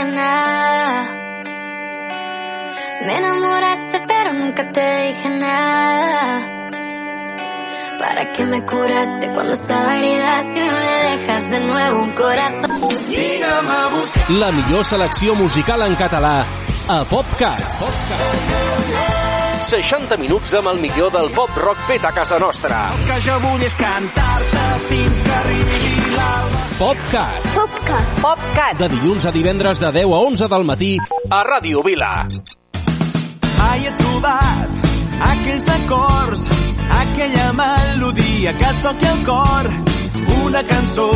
dije nada. Me enamoraste pero nunca te dije nada. ¿Para qué me curaste cuando estaba herida si me dejas de nuevo un corazón? La millor selecció musical en català a PopCat. 60 minuts amb el millor del pop rock fet a casa nostra. El que jo vull és cantar-te fins que arribi l'alba. PopCat. Popcat. PopCat. De dilluns a divendres de 10 a 11 del matí a Ràdio Vila. Mai he trobat aquells acords, aquella melodia que et toqui el cor, una cançó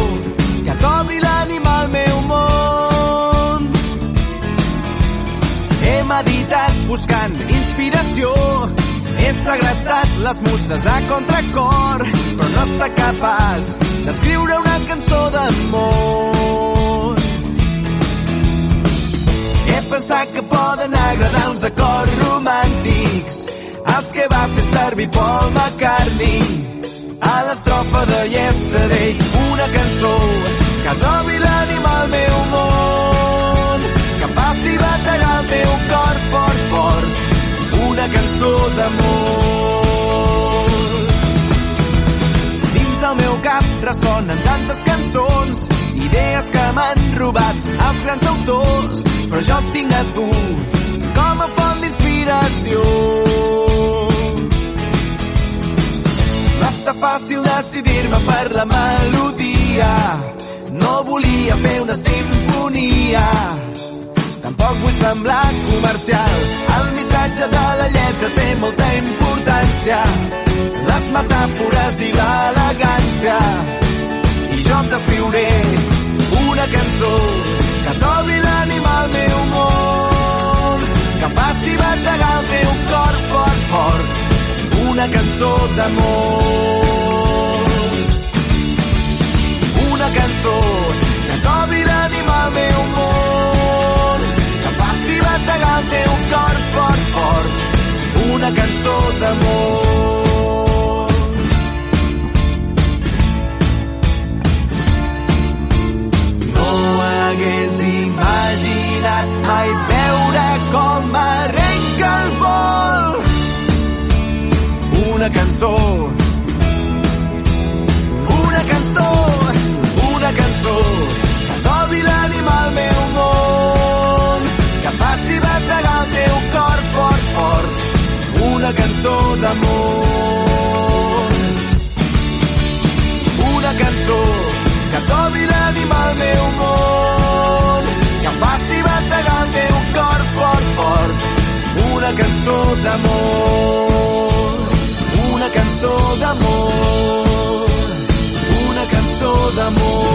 que t'obri l'ànima al meu món. He meditat buscant inspiració, he segrestat les muses a contracor, però no està capaç d'escriure una cançó d'amor. He pensat que poden agradar uns acords romàntics? Els que va fer servir Paul McCartney. A l'estrofa de Yesterday una cançó que trobi l'ànima al meu món que faci bategar el meu cor fort, fort una cançó d'amor dins del meu cap ressonen tantes cançons idees que m'han robat els grans autors però jo et tinc a tu com a font d'inspiració. Va estar fàcil decidir-me per la melodia. No volia fer una sinfonia. Tampoc vull semblar comercial. El missatge de la lletra té molta importància. Les metàfores i l'elegància. I jo t'escriuré una cançó que t'obri l'ànima al meu món que faci bategar el teu cor fort, fort. Una cançó d'amor. Una cançó que t'obri l'ànima al meu món, bategar el teu cor fort, fort. Una cançó d'amor. No hagués imaginat mai veure com arrenca el vol. Una cançó, una cançó, una cançó que t'obri l'ànima al meu món, cor fort, fort. Una cançó d'amor. Una cançó que t'obri l'ànima al meu món, que em faci bategar el teu cor fort, fort. Una cançó d'amor, una cançó d'amor, una cançó d'amor.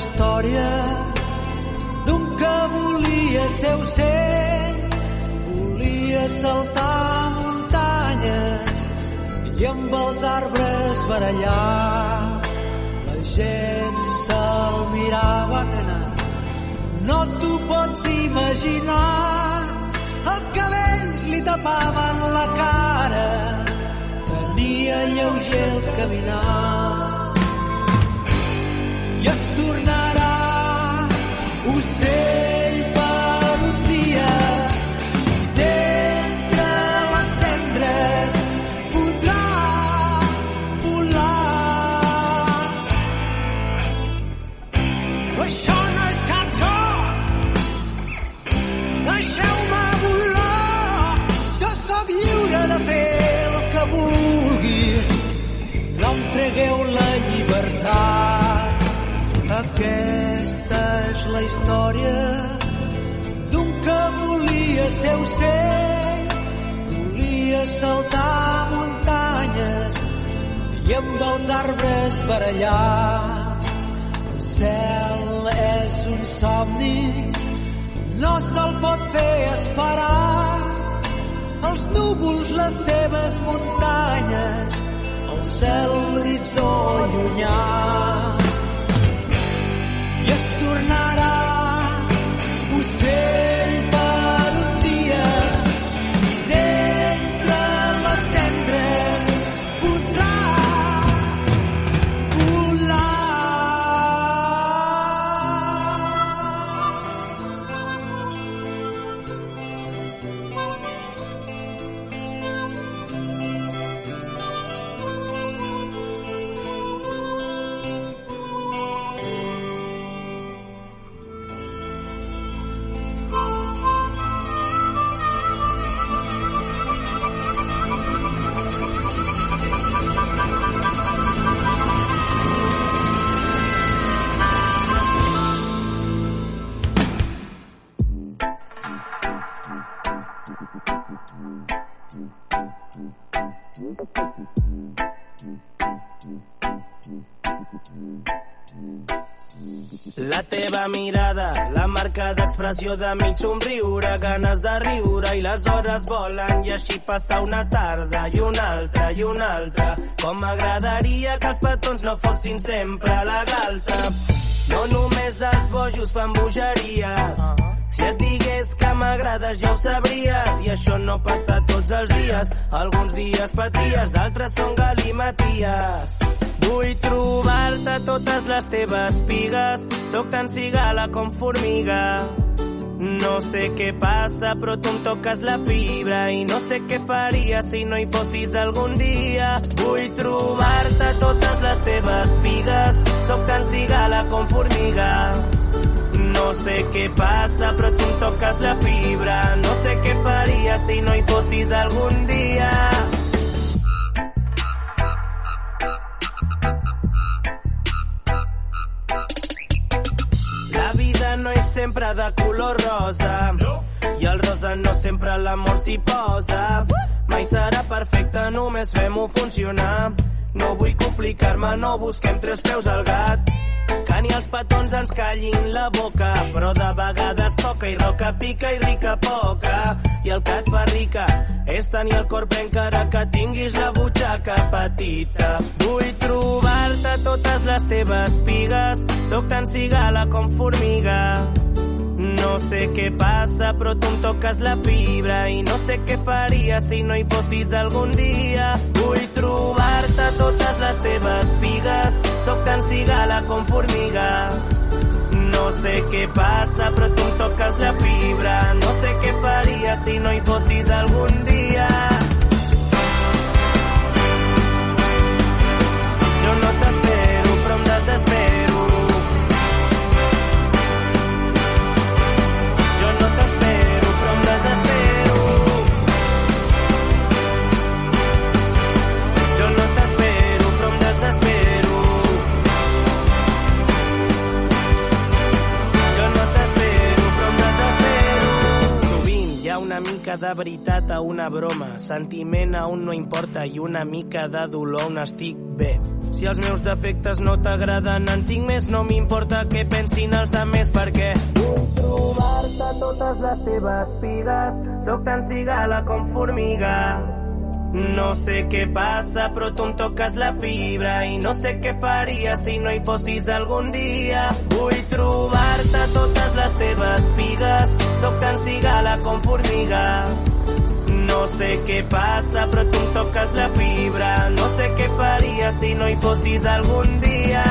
Història d'un que volia ser ocell, volia saltar muntanyes i amb els arbres barallar. La gent se'l mirava anant, no t'ho pots imaginar. Els cabells li tapaven la cara, tenia lleuger el caminar història d'un que volia ser ocell, volia saltar muntanyes i amb els arbres barallar. El cel és un somni, no se'l pot fer esperar. Els núvols, les seves muntanyes, el cel l'horitzó llunyà i es tornarà ocell mirada, la marca d'expressió de mig somriure, ganes de riure i les hores volen i així passa una tarda i una altra i una altra. Com m'agradaria que els petons no fossin sempre a la galta. No només els bojos fan bogeries. Si et digués que m'agrades ja ho sabries i això no passa tots els dies. Alguns dies paties, d'altres són galimaties. Vull trobar-te totes les teves pigues, sóc tan cigala com formiga. No sé què passa, però tu em toques la fibra i no sé què faria si no hi fossis algun dia. Vull trobar-te totes les teves pigues, sóc tan cigala com formiga. No sé què passa, però tu em toques la fibra. No sé què faria si no hi fossis algun dia. De color rosa. I el rosa no sempre l'amor s'hi posa. Mai serà perfecte, només fem-ho funcionar. No vull complicar-me, no busquem tres peus al gat. Que ni els petons ens callin la boca, però de vegades poca i roca pica i rica poca. I el que et fa rica és tenir el cor ple encara que tinguis la butxaca petita. Vull trobar-te totes les teves pigues, sóc tan cigala com formiga. No sé què passa, però tu em toques la fibra i no sé què faria si no hi fossis algun dia. Vull trobar-te totes les teves pigues, sóc cigala formiga. No sé què passa, però tu em toques la fibra. No sé què faria si no hi fossis algun dia. Mica de veritat a una broma, sentiment a un no importa i una mica de dolor on estic bé. Si els meus defectes no t'agraden, en tinc més, no m'importa què pensin els demés perquè vull trobar-te totes les teves pigues, sóc tan cigala com formiga. No sé què passa, però tu em toques la fibra i no sé què faria si no hi fossis algun dia. Vull trobar-te totes les teves pigues, sóc tan cigala com formiga. No sé què passa, però tu em toques la fibra. No sé què faria si no hi fossis algun dia.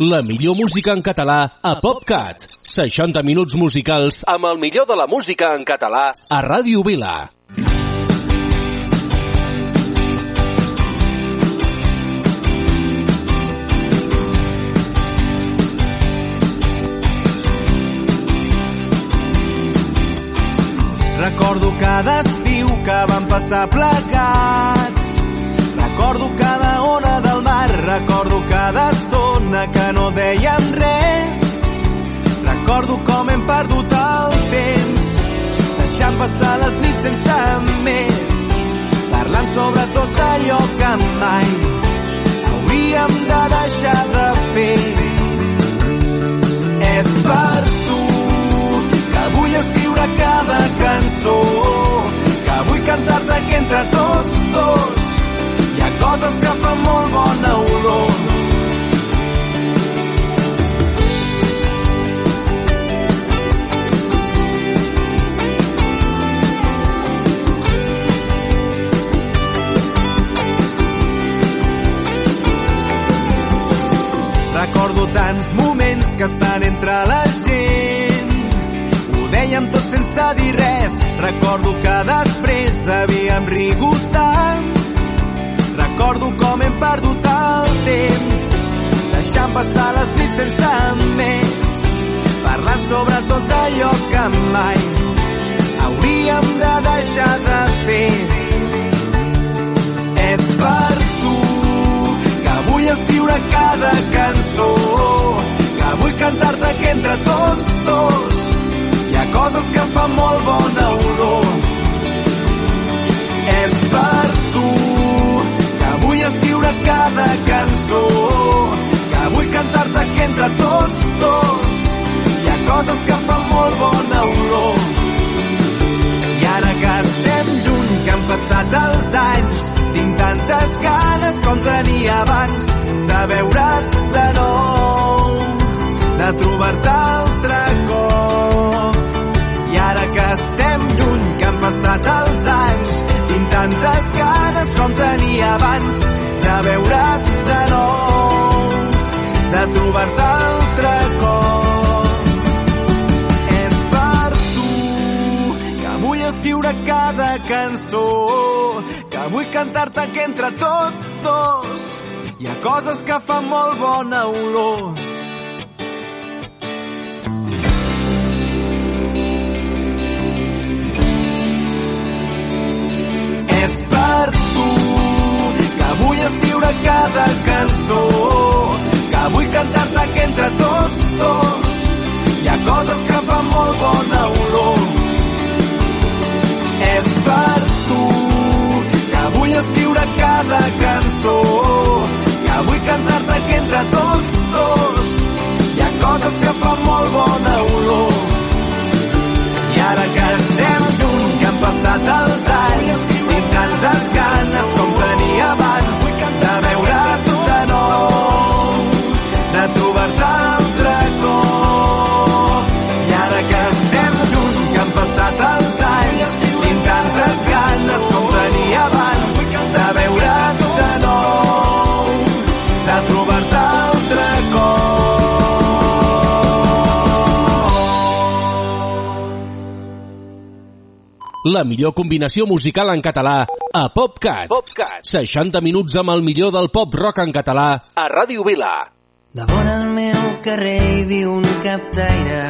La millor música en català a PopCat. 60 minuts musicals amb el millor de la música en català a Ràdio Vila. Recordo cada estiu que vam passar plegats. Recordo cada dèiem res. Recordo com hem perdut el temps, deixant passar les nits sense més, parlant sobre tot allò que mai hauríem de deixar de fer. És per tu que vull escriure cada cançó, que vull cantar-te que entre tots dos hi ha coses que fan molt bona olor. Tants moments que estan entre la gent. Ho dèiem tot sense dir res. Recordo que després havíem rigut tant. Recordo com hem perdut el temps, deixant passar les nits sense més, parlant sobre tot allò que mai hauríem de deixar de fer. És per escriure cada cançó, que vull cantar-te que entre tots dos hi ha coses que fan molt bona olor. És per tu que vull escriure cada cançó, que vull cantar-te que entre tots dos hi ha coses que fan molt bona olor. I ara que estem lluny, que han passat els anys, tinc tantes ganes com tenia abans de veure't de nou, de trobar-te altre cop. I ara que estem lluny, que han passat els anys, tinc tantes ganes com tenia abans de veure't de nou, de trobar-te altre cop. És per tu que vull escriure cada cançó, que vull cantar-te que entre tots dos hi ha coses que fan molt bona olor. És per tu que vull escriure cada cançó, que vull cantar-te que entre tots dos hi ha coses que fan molt bona olor. És per tu que vull escriure cada cançó, que entre tots dos hi ha coses que fan molt bona olor. I ara que estem lluny, que han passat els La millor combinació musical en català a PopCat. PopCat. 60 minuts amb el millor del pop rock en català a Ràdio Vila. De vora al meu carrer hi viu un captaire.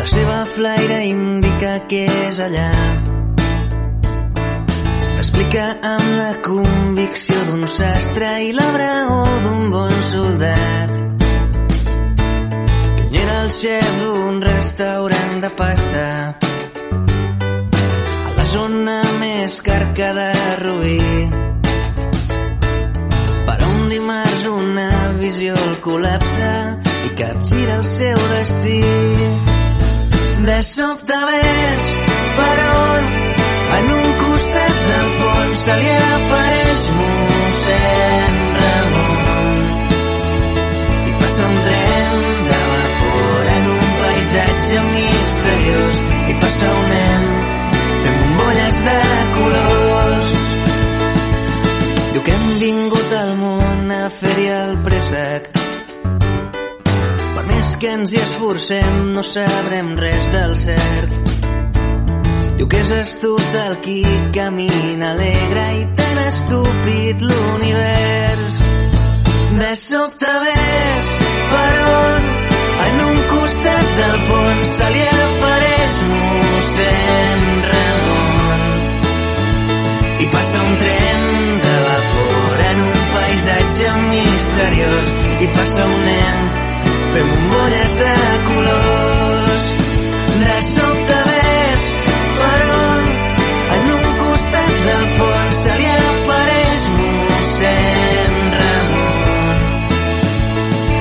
La seva flaire indica que és allà. Explica amb la convicció d'un sastre i la braó d'un bon soldat. Que ell era el xef d'un restaurant de pasta a la zona més carca de Rubí. Però un dimarts una visió el col·lapsa i capgira el seu destí. De sobte ves per on en un costat del pont se li apareix mossèn Ramon i passa un tren de vapor en un paisatge misteriós i passa un nen de colors Diu que hem vingut al món a fer-hi el préssec. Per més que ens hi esforcem, no sabrem res del cert. Diu que és estúpid el qui camina alegre i tan estúpid l'univers. De sobte ves per on en un costat del passa un tren de vapor en un paisatge misteriós i passa un nen fent bombolles de colors. De sobte ves per on en un costat del pont se li apareix mossèn Ramon.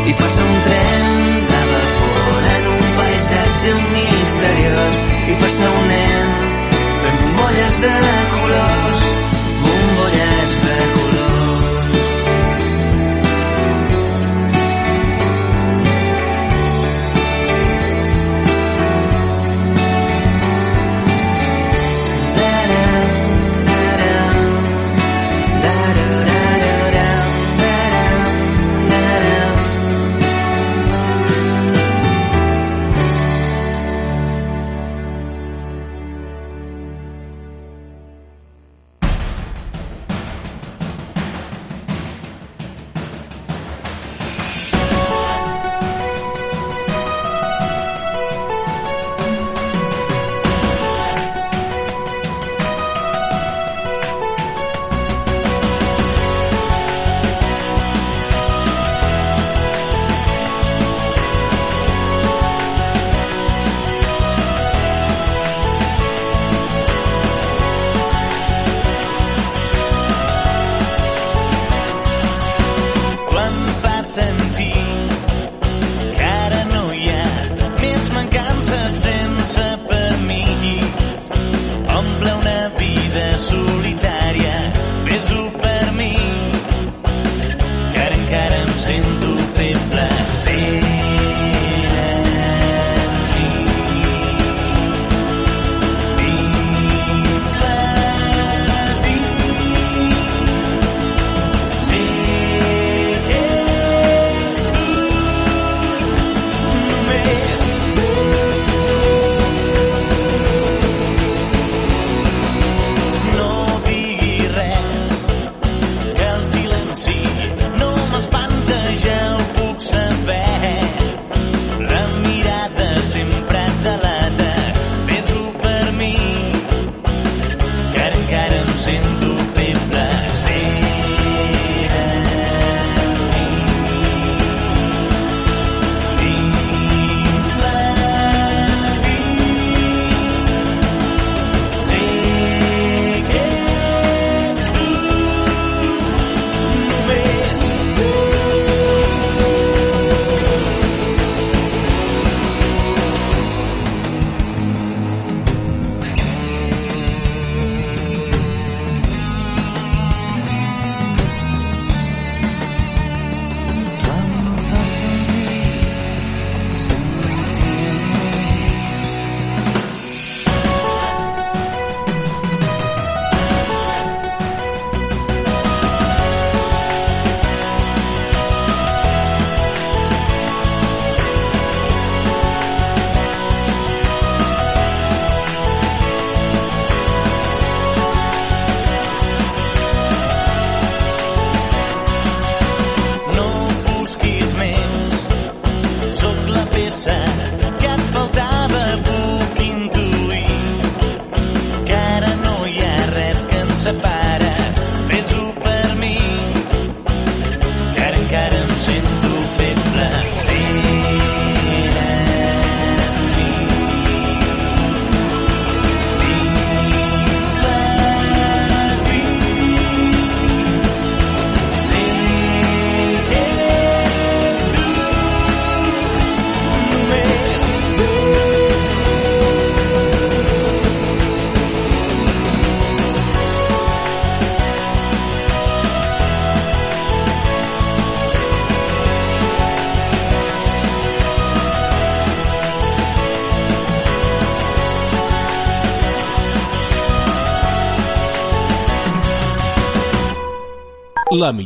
I passa un tren de vapor en un paisatge misteriós i passa un nen fent bombolles de colors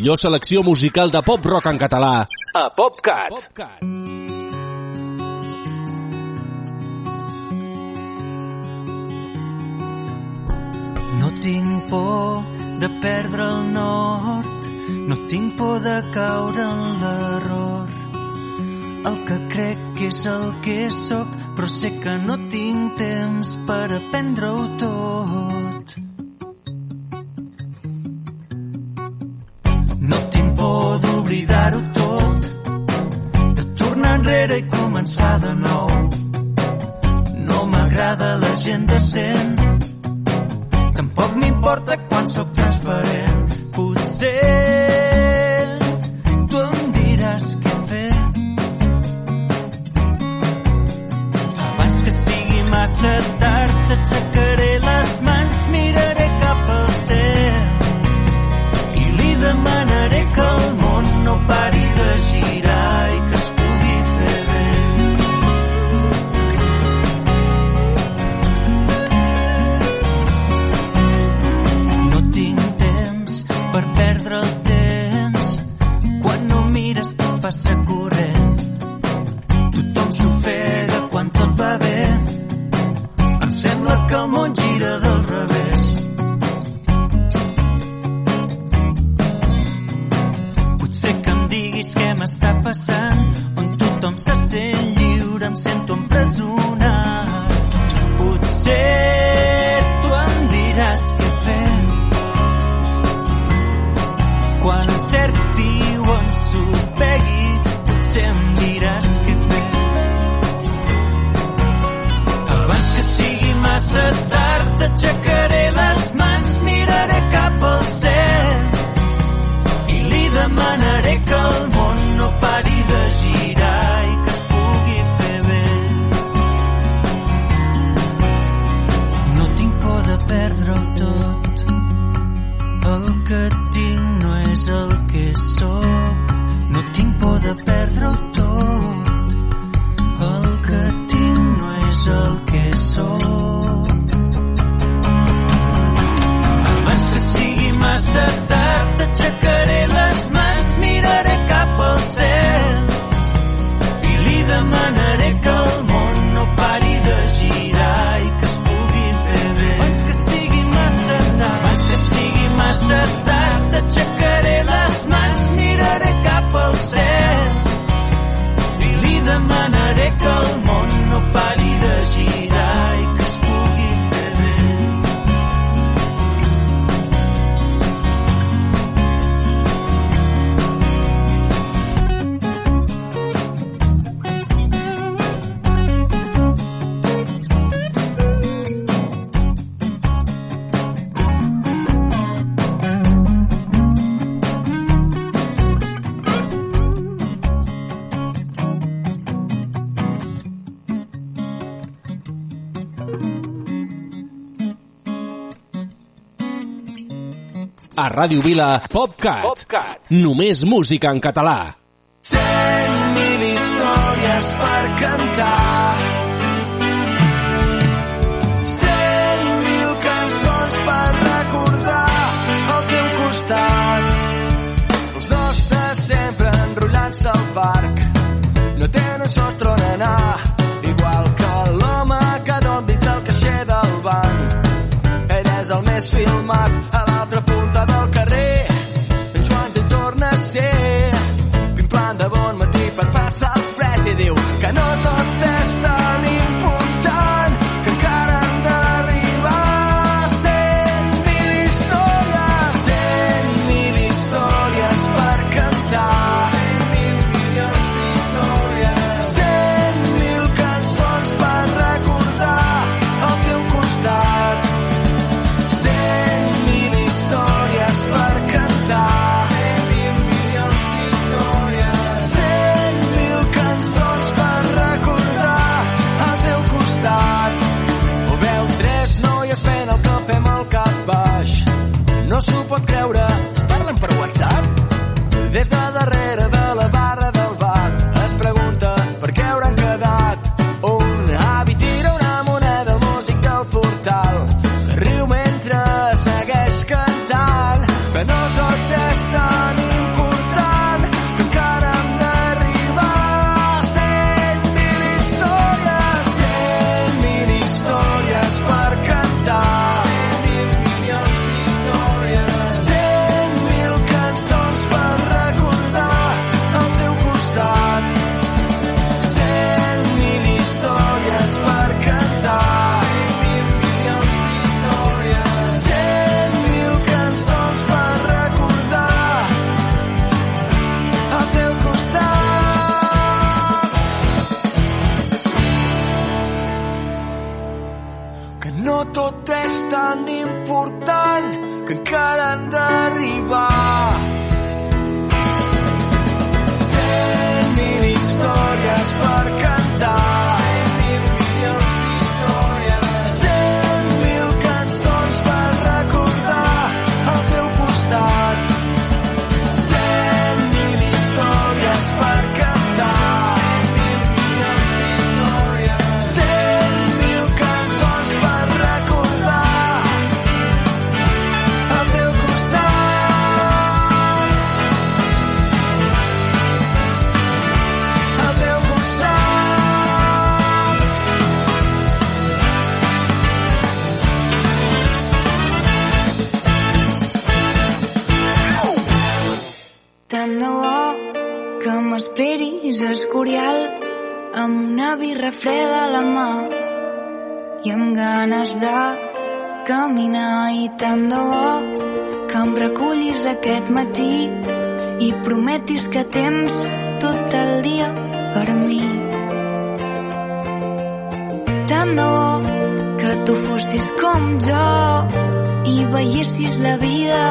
millor selecció musical de pop-rock en català a PopCat. PopCat. No tinc por de perdre el nord, no tinc por de caure en l'error. El que crec que és el que sóc, però sé que no tinc temps per aprendre-ho tot. Ràdio Vila, PopCat. PopCat. Només música en català. Cent mil històries per cantar. Cent mil cançons per recordar al teu costat. Els nostres sempre enrollats al parc. No tenen sostre on anar, igual que l'home que dorm dins del caixer del banc. Ell és el més filmat, de Déu, que no torna Escorial amb una birra freda a la mà i amb ganes de caminar i tant de bo que em recullis aquest matí i prometis que tens tot el dia per mi. Tant de bo que tu fossis com jo i veiessis la vida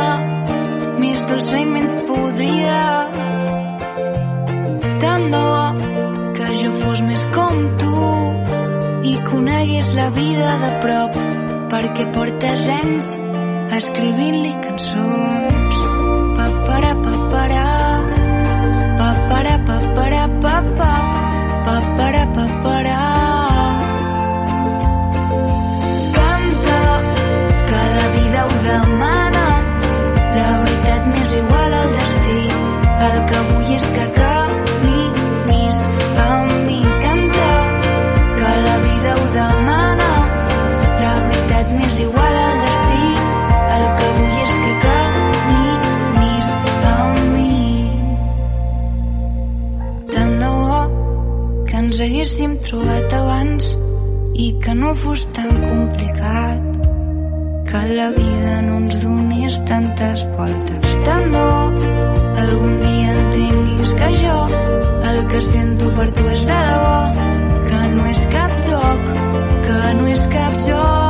més dolça i menys podrida. Tant de bo que jo fos més com tu i conegués la vida de prop perquè portes anys escrivint-li cançons. Trobat abans i que no fos tan complicat que la vida no ens donés tantes voltes. Tant bo algun dia entenguis que jo el que sento per tu és de debò, que no és cap joc, que no és cap joc.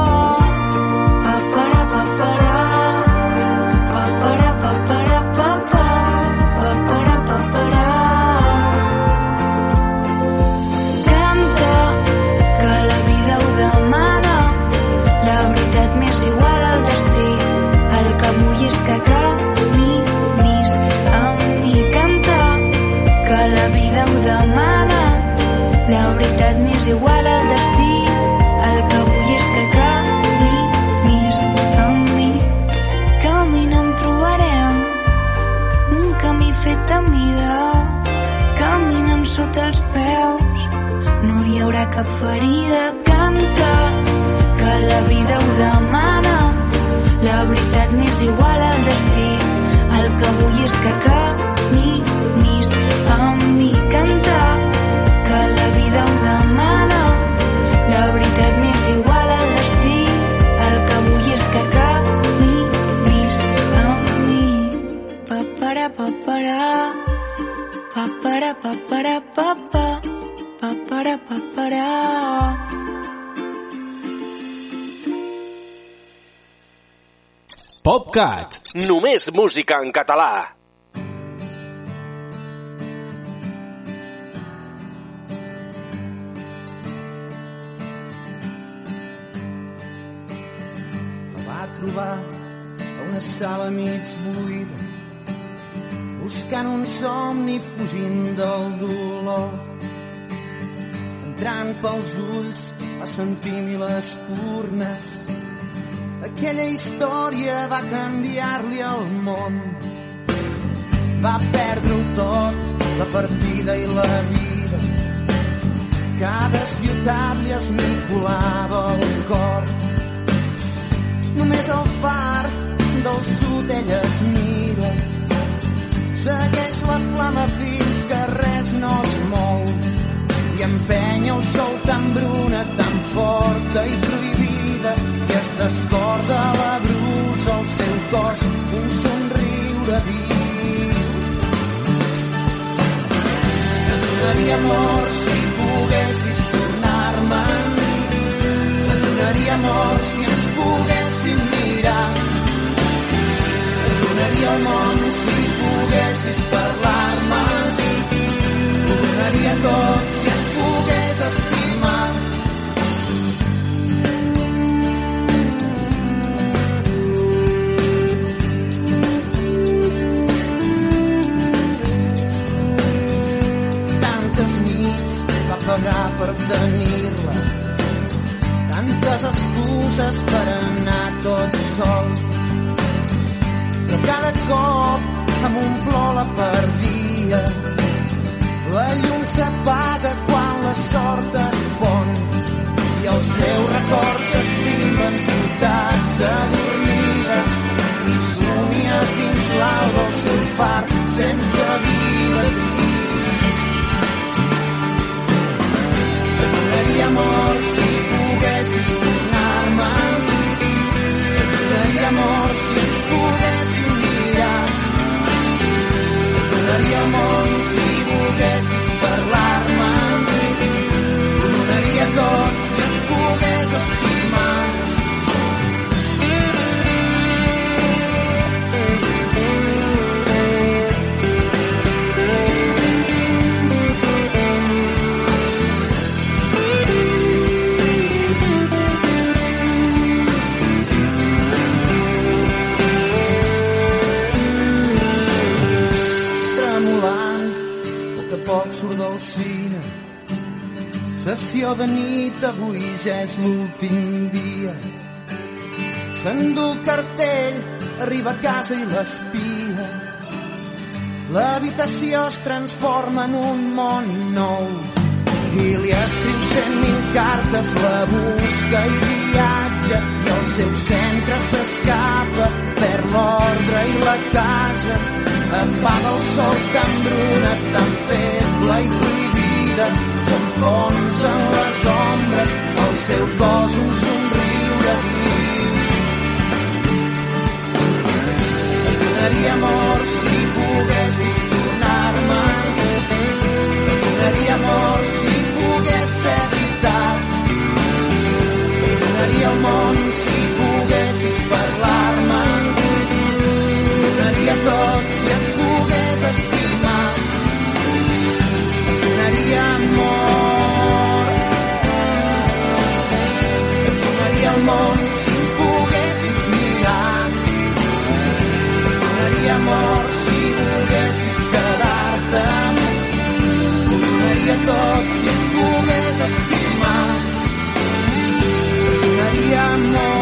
PopCat. Només música en català. La va trobar a una sala mig buida buscant un somni fugint del dolor entrant pels ulls a sentir mil espurnes aquella història va canviar-li el món. Va perdre-ho tot la partida i la vida. Cada ciutat li esmicolava el cor. Només el far del sud ella es mira segueix la flama fins amor si poguessis tornar-me'n et donaria amor si ens poguéssim mirar. Et donaria el món si poguessis parlar-me pagar per tenir-la. Tantes excuses per anar tot sol. Però cada cop amb un plor la perdia. La llum s'apaga quan la sort es pon. I els seus records s'estimen ciutats adormides. I somia fins l'alba el seu far sense amor si poguessis tornar-me et donaria amor si ens poguéssim mirar. Et donaria amor si poguessis parlar-me. Ho donaria tot. De nit, avui ja és l'últim dia. S'endú el cartell, arriba a casa i l'espia. L'habitació es transforma en un món nou i li escriu cent mil cartes, la busca i viatja i el seu centre s'escapa per l'ordre i la casa apaga el sol tan bruna, tan feble i prohibida s'enfonsa en les ombres el seu cos un somriure viu. Donaria amor si poguessis tornar-me et donaria amor si pogués ser veritat. Et donaria el món si poguessis parlar-me. Et donaria tot si et pogués estimar. Et donaria amor món si poguessis mirar donaria amor si volguessis quedar-te ho donaria tot si et pogués estimar donaria amor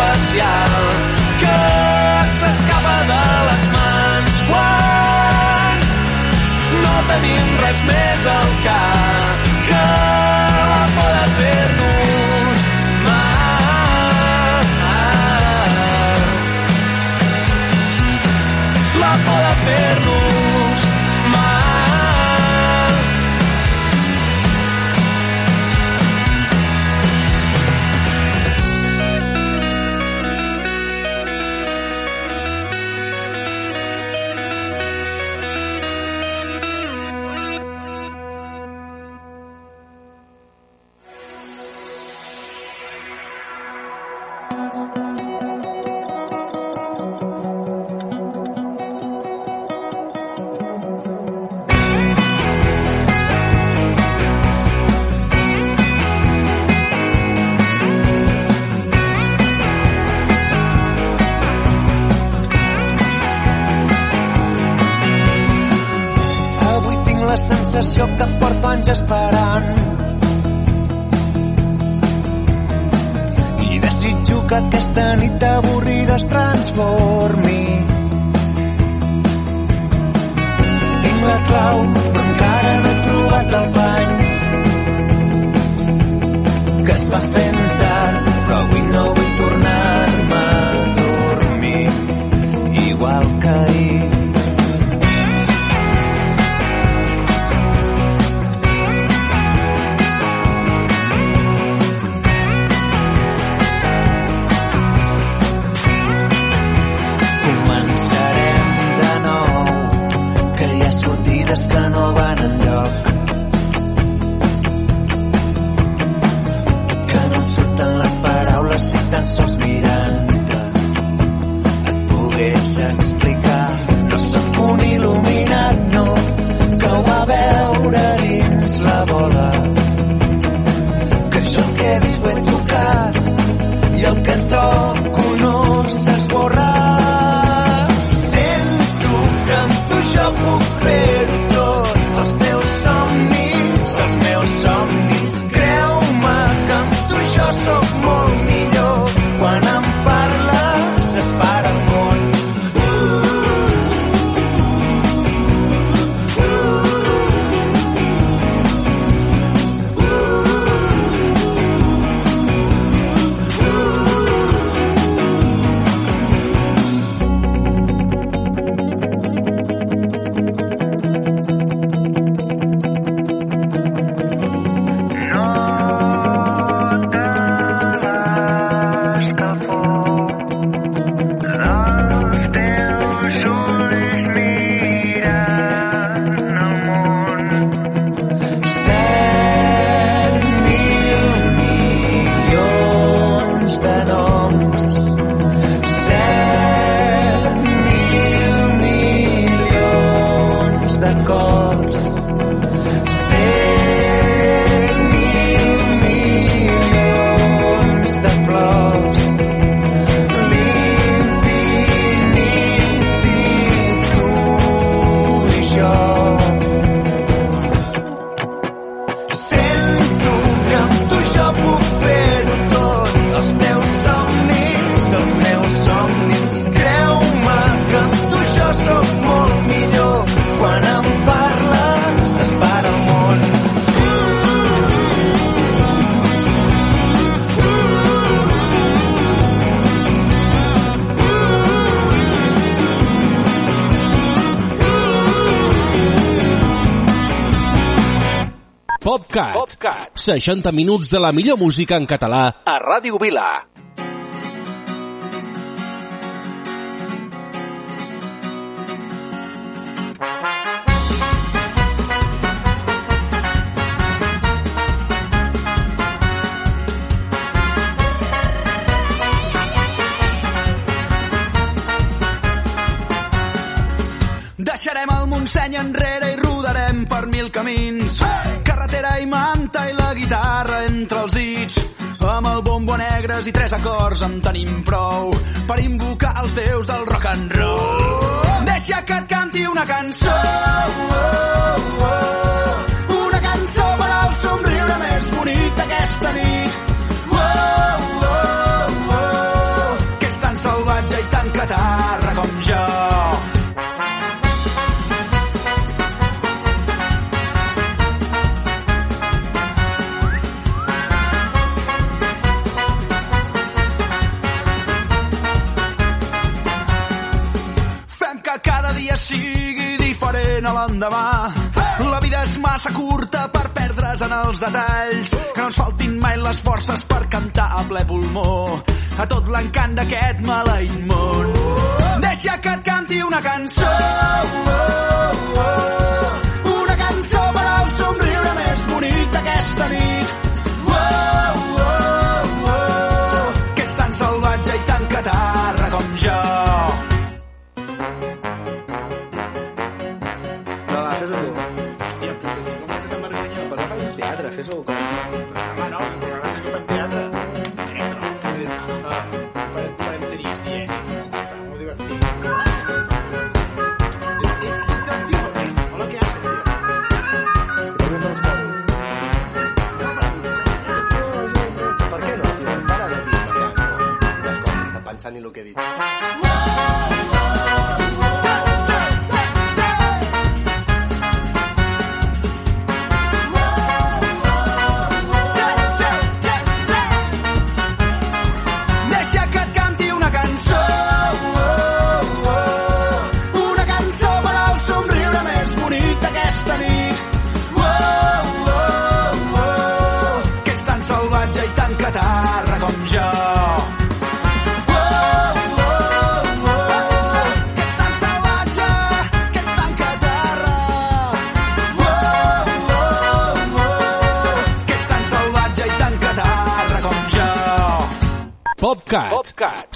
Especial que s'escapa de les mans quan no tenim res més al cap sortides que no van enlloc. Que no em surten les paraules si tan sols mirant-te et pogués explicar. PopCat. 60 minuts de la millor música en català a Ràdio Vila. Deixarem el Montseny enrere per mil camins. Carretera i manta i la guitarra entre els dits. Amb el bombo negres i tres acords en tenim prou per invocar els déus del rock and roll. Deixa que et canti una cançó. Una cançó per al somriure més bonic d'aquesta nit. L'endemà. La vida és massa curta per perdre's en els detalls. Que no ens faltin mai les forces per cantar a ple pulmó a tot l'encant d'aquest maleït món. Deixa que et canti una cançó. Una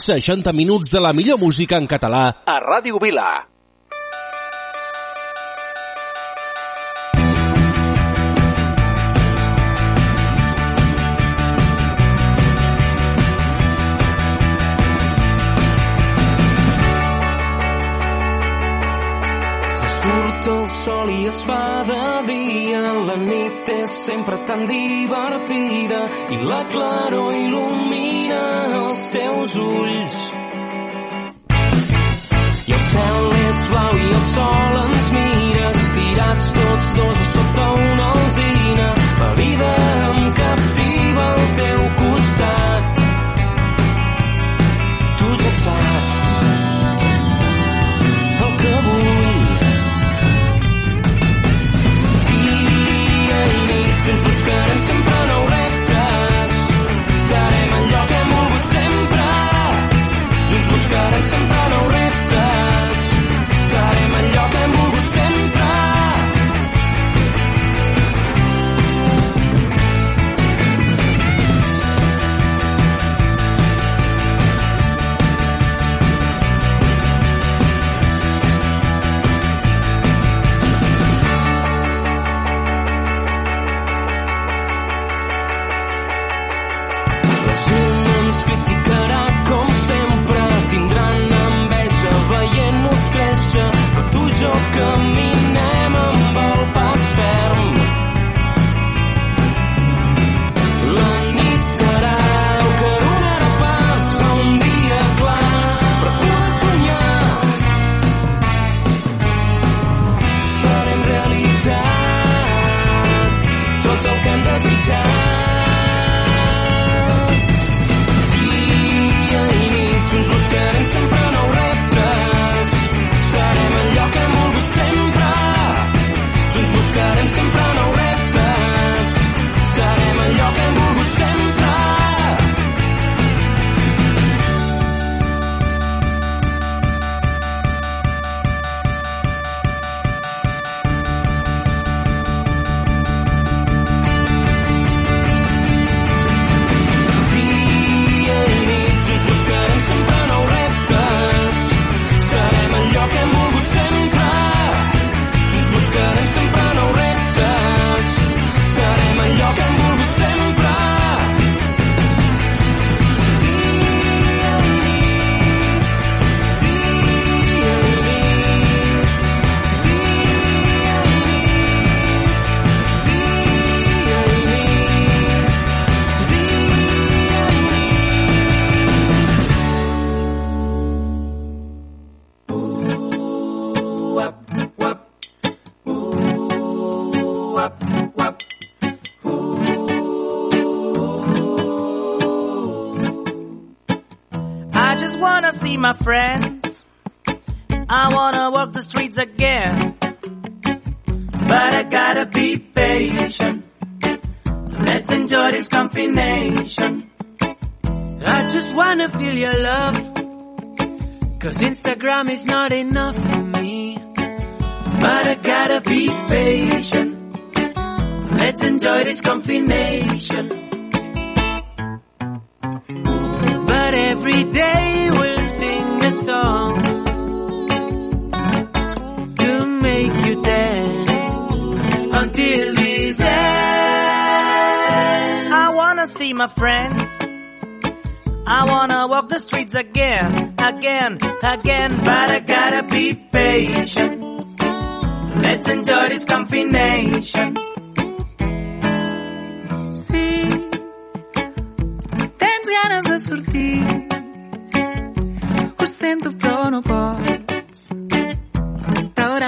60 minuts de la millor música en català a Ràdio Vila. Se surt el sol i es fa de dia, la nit és sempre tan divertida i la claror il·lumina els teus ulls.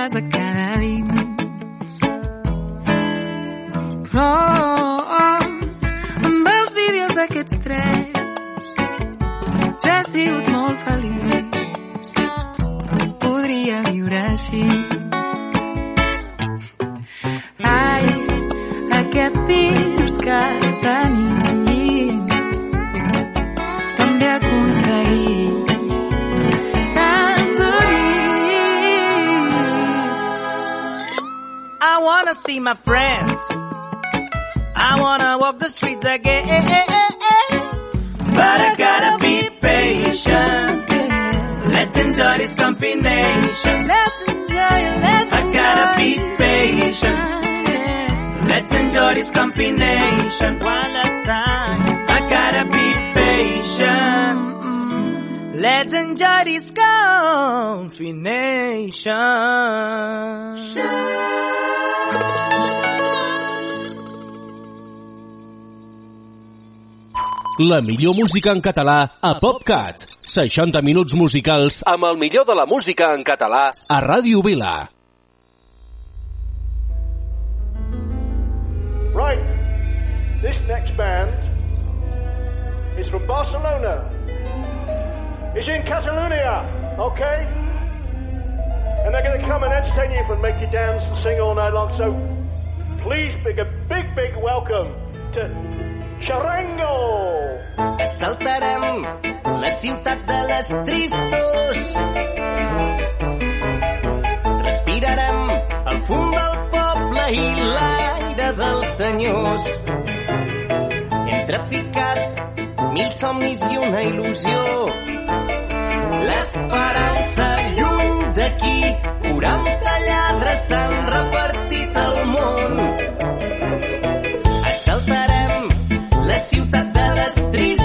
casa cada día. see my friends. I wanna walk the streets again. But I gotta be patient. Let's enjoy this combination. Let's enjoy, it. I gotta be patient. Let's enjoy this combination one last time. I gotta be patient. Let's enjoy this combination. La millor música en català a PopCat. 60 minuts musicals amb el millor de la música en català a Ràdio Vila. Right, this next band is from Barcelona. Is in Catalonia, okay? And they're going to come and entertain you and make you dance and sing all night long. So please, big a big, big welcome to Charango. Assaltarem la ciutat de les tristos. Respirarem el fum del poble i l'aire dels senyors. Hem traficat mil somnis i una il·lusió. L'esperança lluny d'aquí, 40 lladres s'han repartit al món. La ciutat de les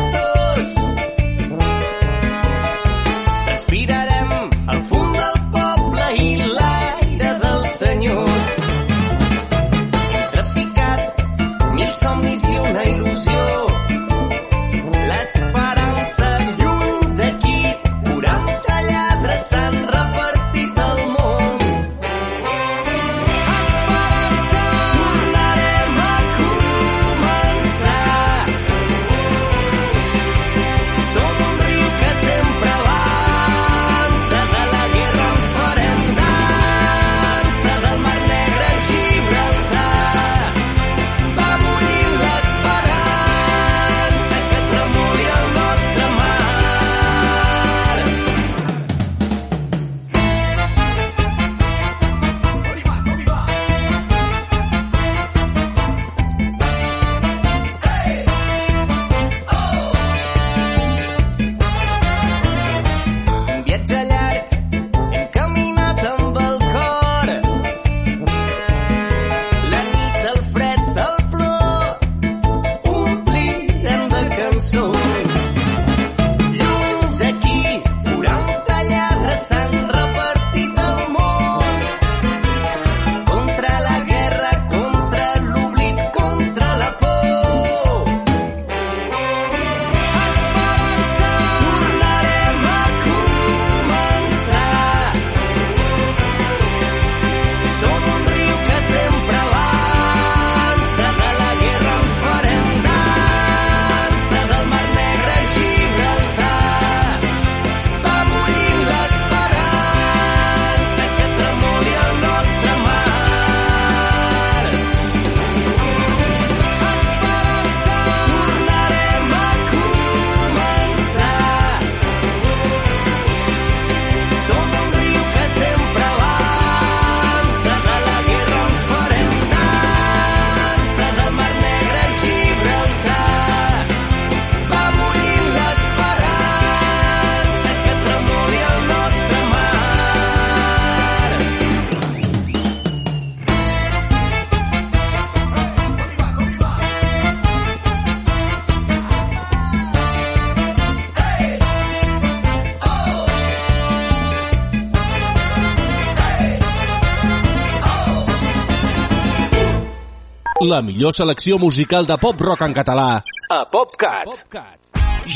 La millor selecció musical de pop-rock en català a PopCat.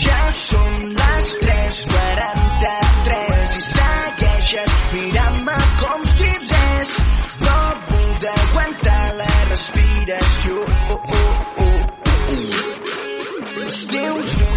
Ja són les 3.43 i segueixes mirant-me com si res. Provo d'aguantar la respiració. Oh, oh, oh. Els teus ulls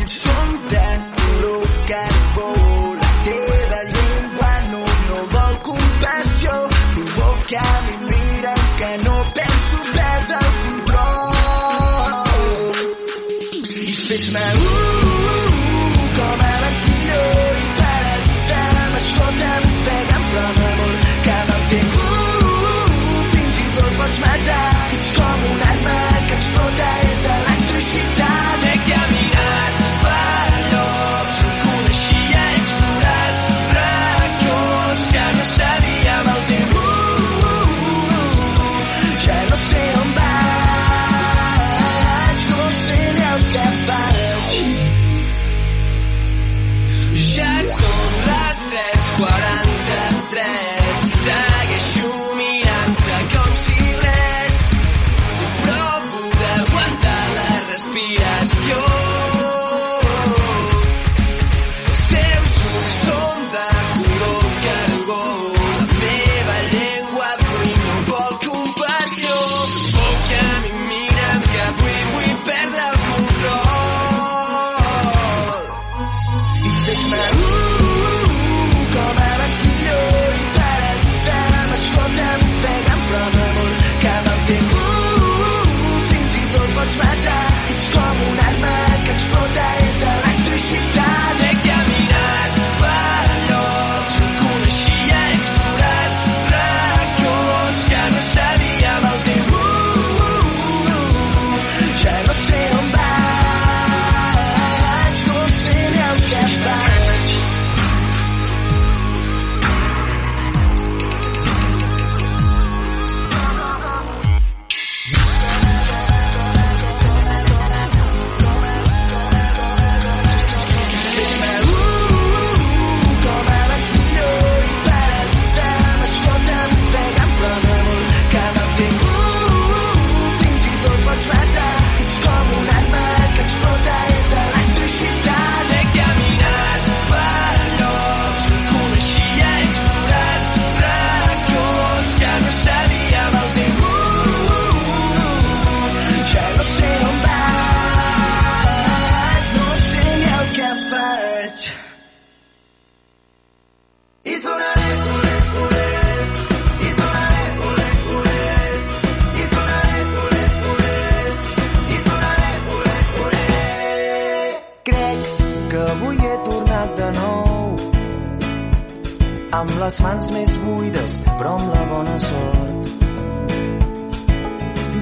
les mans més buides, però amb la bona sort.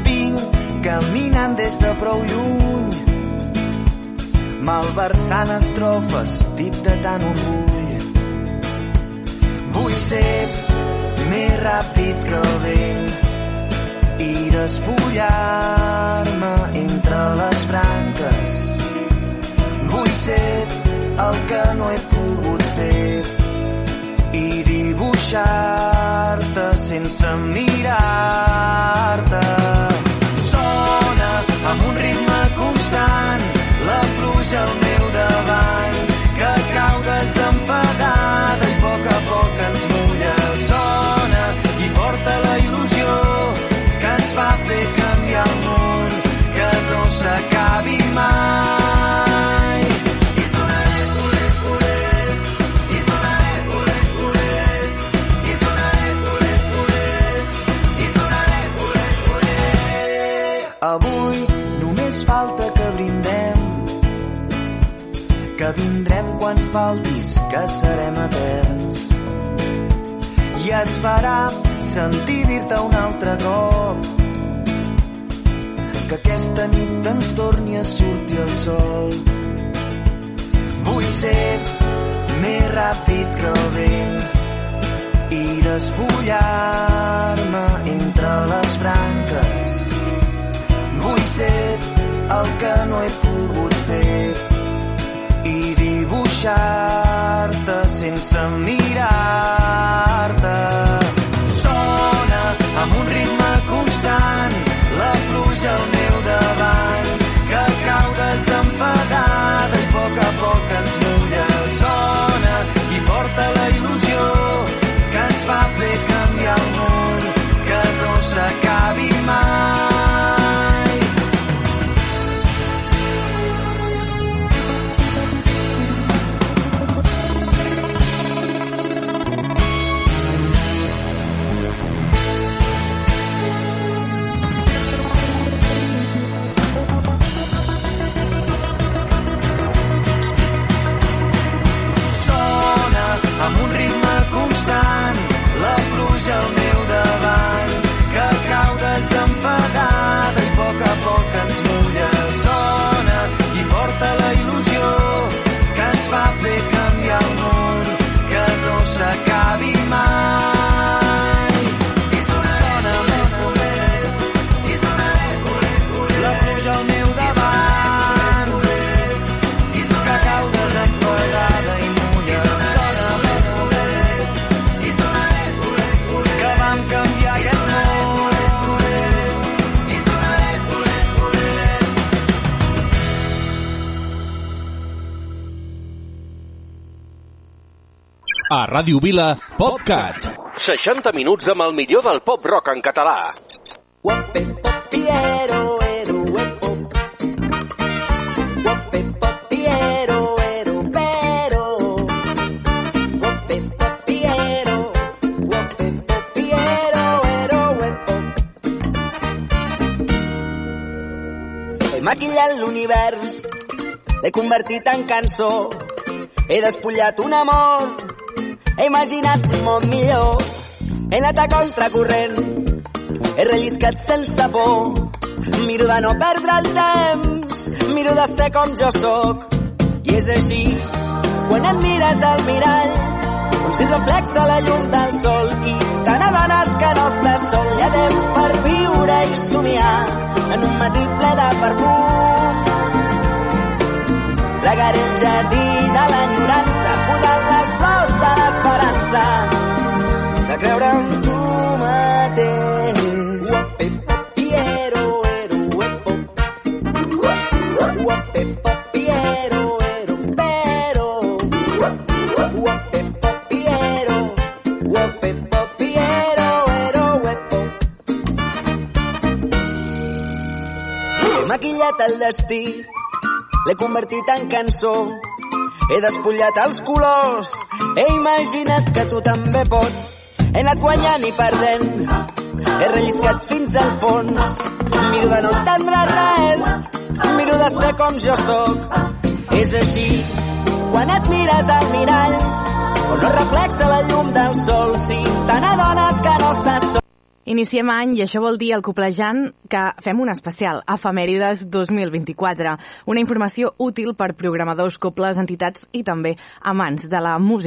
Vinc caminant des de prou lluny, malversant estrofes, dit de tant orgull. Vull ser més ràpid que el vent i despullar-me entre les branques. Vull ser el que no he pogut dibuixar-te sense mirar-te. Quan faltis, que serem eterns. I es farà sentir dir-te un altre cop que aquesta nit ens torni a sortir el sol. Vull ser més ràpid que el vent i despullar-me dibuixar-te sense mirar-te. Ràdio Vila, PopCat. 60 minuts amb el millor del pop-rock en català. Piero, ero, epo. Guape, Piero, ero, pero. Guape, Piero, guape, Piero, ero, epo. He maquillat l'univers, l'he convertit en cançó. He despullat un amor, he imaginat un món millor. He anat a contracorrent, he relliscat sense por. Miro de no perdre el temps, miro de ser com jo sóc. I és així, quan et mires al mirall, com si reflexa la llum del sol i te n'adones que no estàs sol. Hi ha temps per viure i somiar en un matí ple de perfums. Regaré el jardí de l'enyorança, flors de l'esperança, de creure en tu mateix. Uape, Piero, ero, uepo. Uape, Piero, ero, pero. Uape, Piero, uape, Piero, ero, uepo. He maquillat el destí, l'he convertit en cançó. He despullat els colors, he imaginat que tu també pots. He anat guanyant i perdent, he relliscat fins al fons. Miro de no entendre res, miro de ser com jo sóc. És així, quan et mires al mirall, on no reflexa la llum del sol. Si te n'adones que no estàs sol. Iniciem any i això vol dir el coplejant que fem un especial, Efemèrides 2024. Una informació útil per programadors, cobles, entitats i també amants de la música